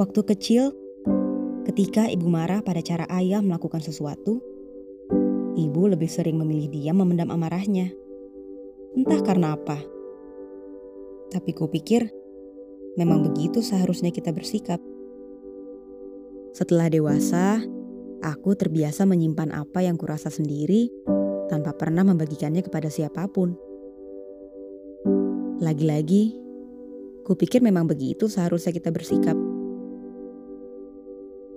Waktu kecil, ketika ibu marah pada cara ayah melakukan sesuatu, ibu lebih sering memilih diam memendam amarahnya. Entah karena apa. Tapi kupikir memang begitu seharusnya kita bersikap. Setelah dewasa, aku terbiasa menyimpan apa yang kurasa sendiri tanpa pernah membagikannya kepada siapa pun. Lagi-lagi, kupikir memang begitu seharusnya kita bersikap.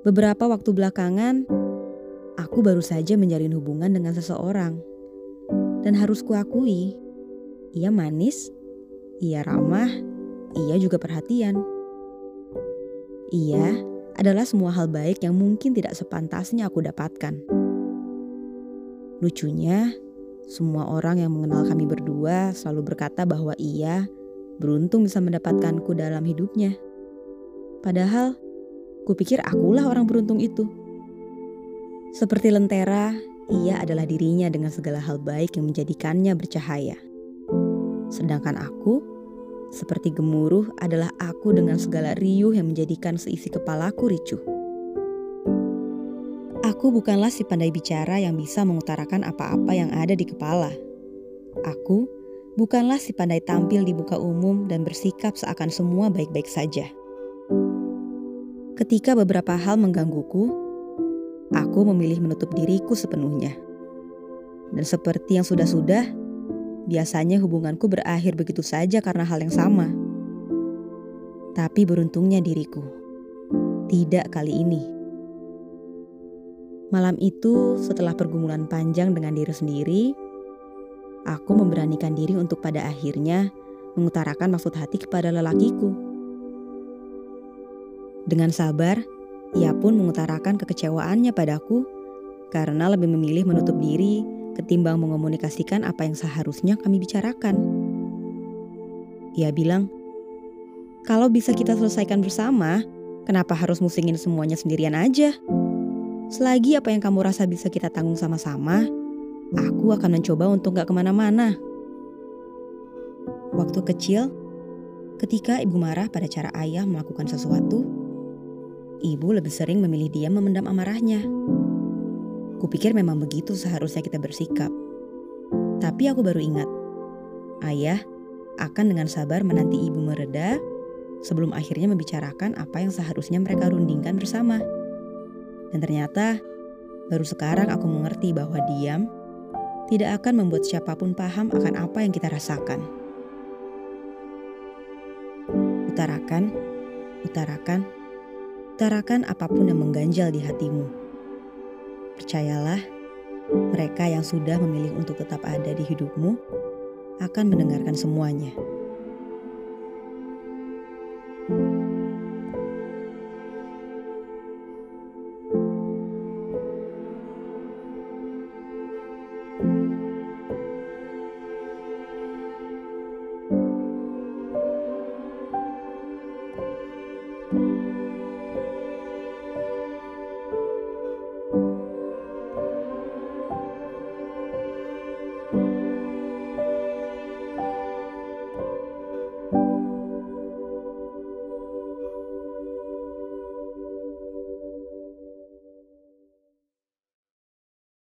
Beberapa waktu belakangan, aku baru saja menjalin hubungan dengan seseorang. Dan harus kuakui, ia manis, ia ramah, ia juga perhatian. Ia adalah semua hal baik yang mungkin tidak sepantasnya aku dapatkan. Lucunya, semua orang yang mengenal kami berdua selalu berkata bahwa ia beruntung bisa mendapatkanku dalam hidupnya. Padahal, kupikir akulah orang beruntung itu. Seperti lentera, ia adalah dirinya dengan segala hal baik yang menjadikannya bercahaya. Sedangkan aku, seperti gemuruh adalah aku dengan segala riuh yang menjadikan seisi kepalaku ricuh. Aku bukanlah si pandai bicara yang bisa mengutarakan apa-apa yang ada di kepala. Aku bukanlah si pandai tampil di muka umum dan bersikap seakan semua baik-baik saja. Ketika beberapa hal menggangguku, aku memilih menutup diriku sepenuhnya. Dan seperti yang sudah-sudah, Biasanya hubunganku berakhir begitu saja karena hal yang sama. Tapi beruntungnya diriku, tidak kali ini. Malam itu, setelah pergumulan panjang dengan diri sendiri, aku memberanikan diri untuk pada akhirnya mengutarakan maksud hati kepada lelakiku. Dengan sabar, ia pun mengutarakan kekecewaannya padaku karena lebih memilih menutup diri ketimbang mengomunikasikan apa yang seharusnya kami bicarakan. Ia bilang, "Kalau bisa kita selesaikan bersama, kenapa harus musingin semuanya sendirian aja? Selagi apa yang kamu rasa bisa kita tanggung sama-sama, aku akan mencoba untuk gak ke mana-mana." Waktu kecil, ketika ibu marah pada cara ayah melakukan sesuatu, ibu lebih sering memilih diam memendam amarahnya. Kupikir memang begitu seharusnya kita bersikap. Tapi aku baru ingat, ayah akan dengan sabar menanti ibu mereda sebelum akhirnya membicarakan apa yang seharusnya mereka rundingkan bersama. Dan ternyata baru sekarang aku mengerti bahwa diam tidak akan membuat siapa pun paham akan apa yang kita rasakan. Utarakan, utarakan, utarakan apa pun yang mengganjal di hatimu. Percayalah, mereka yang sudah memilih untuk tetap ada di hidupmu akan mendengarkan semuanya.